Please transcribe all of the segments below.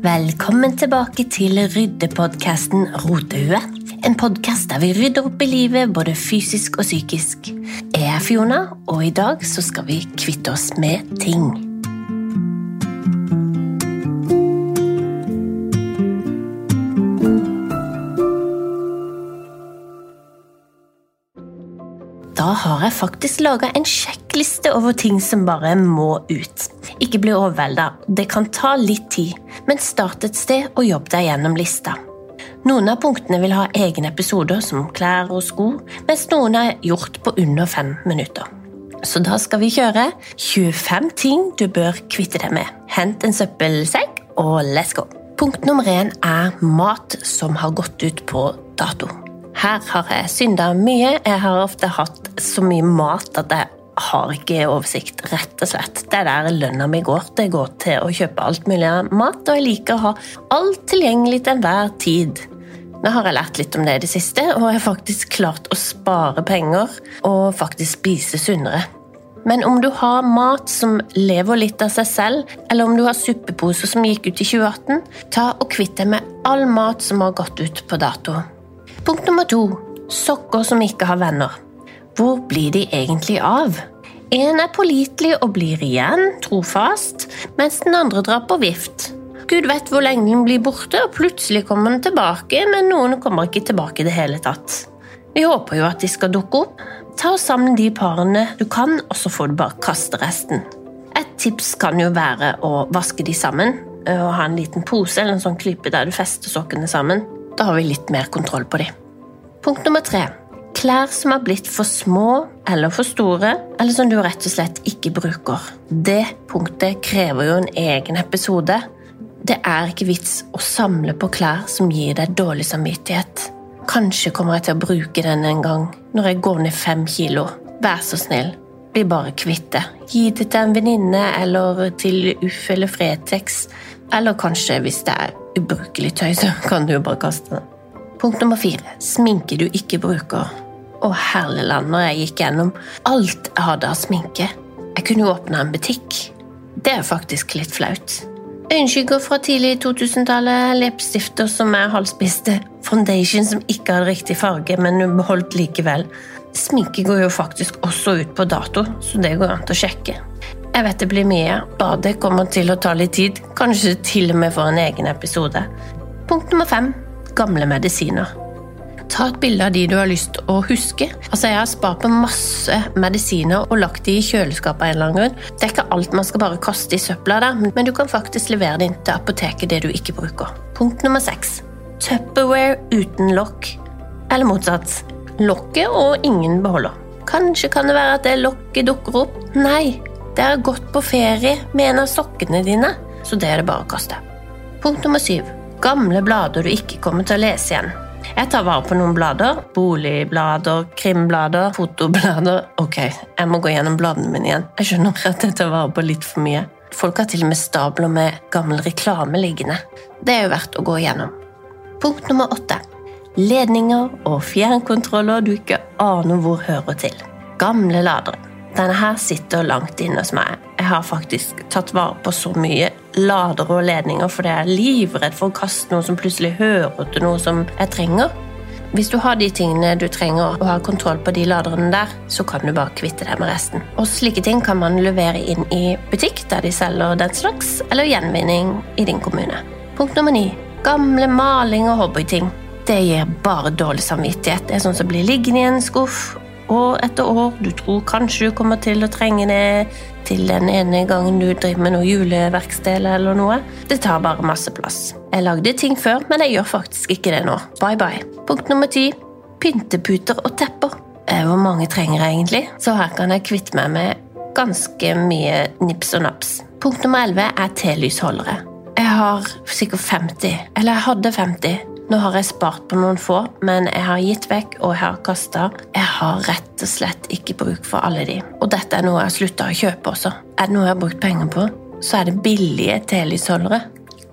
Velkommen tilbake til ryddepodkasten Rotehue. En podkast der vi rydder opp i livet både fysisk og psykisk. Jeg er Fiona, og i dag så skal vi kvitte oss med ting. Da har jeg faktisk laga en sjekkliste over ting som bare må ut. Ikke bli overvelda, det kan ta litt tid, men start et sted og jobb deg gjennom lista. Noen av punktene vil ha egne episoder, som klær og sko, mens noen er gjort på under fem minutter. Så da skal vi kjøre 25 ting du bør kvitte deg med. Hent en søppelsekk, og let's go! Punkt nummer én er mat som har gått ut på dato. Her har jeg synda mye. Jeg har ofte hatt så mye mat at jeg har ikke oversikt, rett og slett. Det er der lønna mi går. Det går til å kjøpe alt mulig av mat, og jeg liker å ha alt tilgjengelig til enhver tid. Nå har jeg lært litt om det i det siste, og jeg har faktisk klart å spare penger og faktisk spise sunnere. Men om du har mat som lever litt av seg selv, eller om du har suppeposer som gikk ut i 2018, ta og kvitt deg med all mat som har gått ut på dato. Punkt nummer to sokker som ikke har venner. Hvor blir de egentlig av? En er pålitelig og blir igjen trofast, mens den andre drar på vift. Gud vet hvor lenge den blir borte, og plutselig kommer den tilbake, men noen kommer ikke tilbake i det hele tatt. Vi håper jo at de skal dukke opp. Ta sammen de parene du kan, og så får du bare kaste resten. Et tips kan jo være å vaske de sammen, og ha en liten pose eller en sånn klype der du fester sokkene sammen. Da har vi litt mer kontroll på de. Punkt nummer tre. Klær som har blitt for små eller for store, eller som du rett og slett ikke bruker. Det punktet krever jo en egen episode. Det er ikke vits å samle på klær som gir deg dårlig samvittighet. Kanskje kommer jeg til å bruke den en gang, når jeg går ned fem kilo. Vær så snill, bli bare kvitt det. Gi det til en venninne eller til Uff eller Fretex. Eller kanskje, hvis det er ubrukelig tøy, så kan du jo bare kaste det. Punkt nummer fire sminke du ikke bruker. Å herlig land, når jeg gikk gjennom alt jeg hadde av sminke. Jeg kunne jo åpna en butikk. Det er faktisk litt flaut. Øyenskygger fra tidlig 2000-tallet, leppestifter som er halvspiste, foundation som ikke hadde riktig farge, men beholdt likevel. Sminke går jo faktisk også ut på dato, så det går an til å sjekke. Jeg vet det blir mye. Badet kommer til å ta litt tid, kanskje til og med for en egen episode. Punkt nummer fem gamle medisiner. Ta et bilde av de du har lyst til å huske. Altså, Jeg har spart på masse medisiner og lagt de i kjøleskapet. en eller annen grunn. Det er ikke alt man skal bare kaste i søpla, der, men du kan faktisk levere det inn til apoteket det du ikke bruker. Punkt nummer seks. Tupperware uten lokk. Eller motsatt. Lokket og ingen beholder. Kanskje kan det være at det lokket dukker opp. Nei, det har gått på ferie med en av sokkene dine, så det er det bare å kaste. Punkt nummer syv. Gamle blader du ikke kommer til å lese igjen. Jeg tar vare på noen blader. Boligblader, krimblader, fotoblader. Ok, jeg må gå gjennom bladene mine igjen. Jeg skjønner at jeg tar vare på litt for mye. Folk har til og med stabler med gammel reklame liggende. Det er jo verdt å gå igjennom. Punkt nummer åtte. Ledninger og fjernkontroller du ikke aner hvor hører til. Gamle ladere. Denne her sitter langt inne hos meg. Jeg har faktisk tatt vare på så mye ladere og ledninger fordi jeg er livredd for å kaste noe som plutselig hører til noe som jeg trenger. Hvis du har de tingene du trenger og har kontroll på de laderne der, så kan du bare kvitte deg med resten. Og slike ting kan man levere inn i butikk der de selger den slags, eller gjenvinning i din kommune. Punkt nummer ni. Gamle maling og hobbyting. Det gir bare dårlig samvittighet. Det er sånn som blir liggende i en skuff år etter år. Du tror kanskje du kommer til å trenge det til den ene gangen du driver med noe juleverksted eller noe. Det tar bare masse plass. Jeg lagde ting før, men jeg gjør faktisk ikke det nå. Bye bye. Punkt nummer ti pynteputer og tepper. Eh, hvor mange trenger jeg egentlig? Så her kan jeg kvitte meg med ganske mye nips og naps. Punkt nummer elleve er telysholdere. Jeg har sikkert 50, eller jeg hadde 50. Nå har jeg spart på noen få, men jeg har gitt vekk og jeg har kasta. Jeg har rett og slett ikke bruk for alle de. Og dette er noe jeg har slutta å kjøpe også. Er det noe jeg har brukt penger på, så er det billige telysholdere.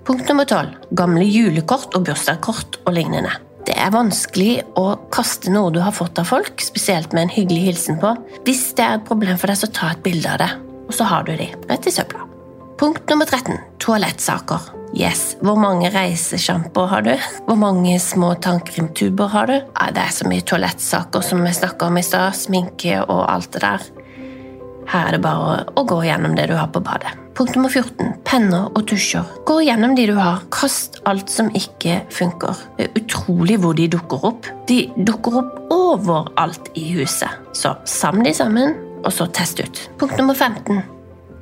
Punkt nummer tolv. Gamle julekort og bursdagskort og lignende. Det er vanskelig å kaste noe du har fått av folk, spesielt med en hyggelig hilsen på. Hvis det er et problem for deg, så ta et bilde av det, og så har du de rett i søpla. Punkt nummer 13. Toalettsaker. Yes, Hvor mange reisesjampoer har du? Hvor mange små tannkrimtuber har du? Det er så mye toalettsaker som vi snakka om i stad. Sminke og alt det der. Her er det bare å gå gjennom det du har på badet. Punkt nummer 14. Penner og tusjer. Gå gjennom de du har. Kast alt som ikke funker. Det er utrolig hvor de dukker opp. De dukker opp overalt i huset. Så samle de sammen, og så test ut. Punkt nummer 15.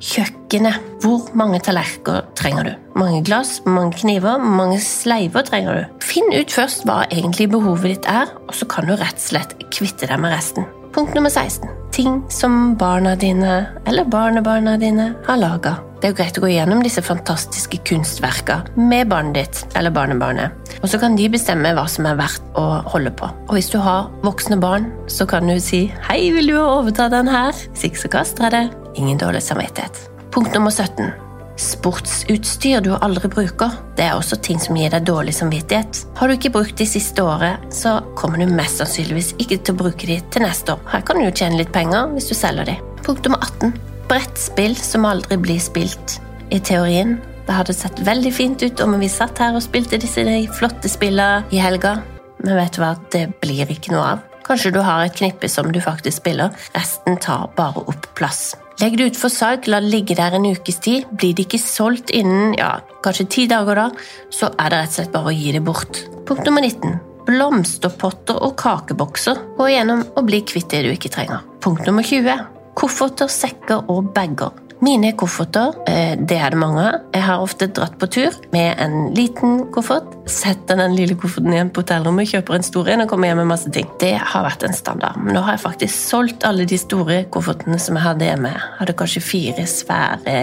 Kjøkkenet. Hvor mange tallerkener trenger du? Mange glass, mange kniver, mange sleiver trenger du? Finn ut først hva egentlig behovet ditt er, og så kan du rett og slett kvitte deg med resten. Punkt nummer 16. Ting som barna dine eller barnebarna dine har laga. Det er jo greit å gå gjennom disse fantastiske kunstverka med barnet ditt eller barnebarnet. Og så kan de bestemme hva som er verdt å holde på. Og hvis du har voksne barn, så kan du si 'Hei, vil du overta den her?' Hvis ikke så kaster jeg det. Ingen dårlig samvittighet. Punkt nummer 17. Sportsutstyr du aldri bruker, det er også ting som gir deg dårlig samvittighet. Har du ikke brukt de siste året, så kommer du mest sannsynligvis ikke til å bruke de til neste år. Her kan du jo tjene litt penger hvis du selger de. Punkt nummer 18. Brettspill som aldri blir spilt. I teorien det hadde sett veldig fint ut om vi satt her og spilte disse flotte spillene i helga, men vet du hva, det blir ikke noe av. Kanskje du har et knippe som du faktisk spiller, resten tar bare opp plass. Legg det ut for salg, la det ligge der en ukes tid. Blir det ikke solgt innen ja, kanskje ti dager, da, så er det rett og slett bare å gi det bort. Punkt nummer 19. Blomsterpotter og kakebokser. Gå igjennom og bli kvitt det du ikke trenger. Punkt nummer 20. Kofferter, sekker og bager. Mine kofferter, eh, det er det mange av. Jeg har ofte dratt på tur med en liten koffert, setter den lille kofferten igjen på hotellrommet, kjøper en stor en og kommer hjem med masse ting. Det har vært en standard. Men nå har jeg faktisk solgt alle de store koffertene som jeg hadde hjemme. Jeg hadde kanskje fire svære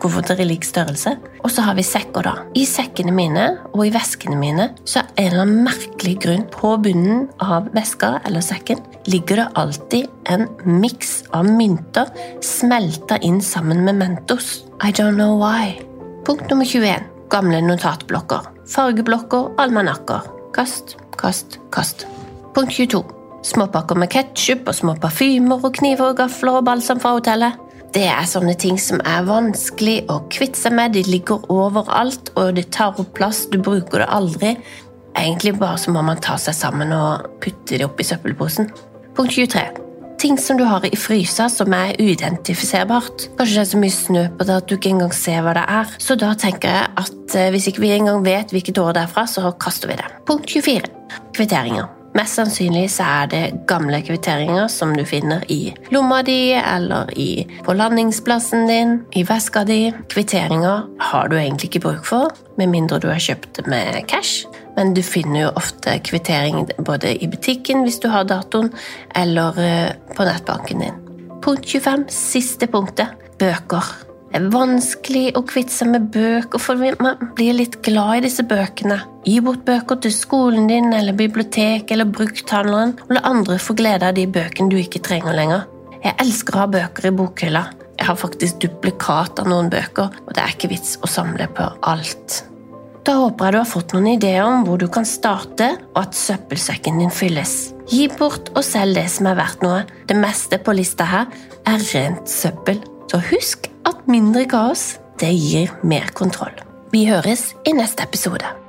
kofferter i lik størrelse. Og så har vi sekker, da. I sekkene mine og i veskene mine så er en eller annen merkelig grunn på bunnen av veska eller sekken ligger det alltid en miks av mynter smelta inn sammen med Mentos. I don't know why. Punkt nummer 21. Gamle notatblokker. Fargeblokker, almanakker. Kast, kast, kast. Punkt 22. Småpakker med ketsjup og små parfymer og kniver og gafler og balsam fra hotellet. Det er sånne ting som er vanskelig å kvitte seg med. De ligger overalt, og det tar opp plass. Du bruker det aldri. Egentlig bare så må man ta seg sammen og putte det oppi søppelposen. Punkt 23. Ting som du har i frysa som er uidentifiserbart. Kanskje det er så mye snø på det at du ikke engang ser hva det er. Så da tenker jeg at eh, hvis ikke vi engang vet hvilket år det er fra, så kaster vi det. Punkt 24. Kvitteringer. Mest sannsynlig så er det gamle kvitteringer som du finner i lomma di eller i, på landingsplassen din, i veska di. Kvitteringer har du egentlig ikke bruk for, med mindre du har kjøpt med cash. Men du finner jo ofte kvittering både i butikken hvis du har datoen, eller eh, på nettbanken din. Punkt 25, siste punktet bøker. Det er vanskelig å kvitte seg med bøker, for man blir litt glad i disse bøkene. Gi bort bøker til skolen din eller biblioteket eller brukthandleren, og la andre få glede av de bøkene du ikke trenger lenger. Jeg elsker å ha bøker i bokhylla. Jeg har faktisk duplikat av noen bøker, og det er ikke vits å samle på alt. Da håper jeg du har fått noen ideer om hvor du kan starte, og at søppelsekken din fylles. Gi bort og selg det som er verdt noe. Det meste på lista her er rent søppel. Så husk at mindre kaos, det gir mer kontroll. Vi høres i neste episode.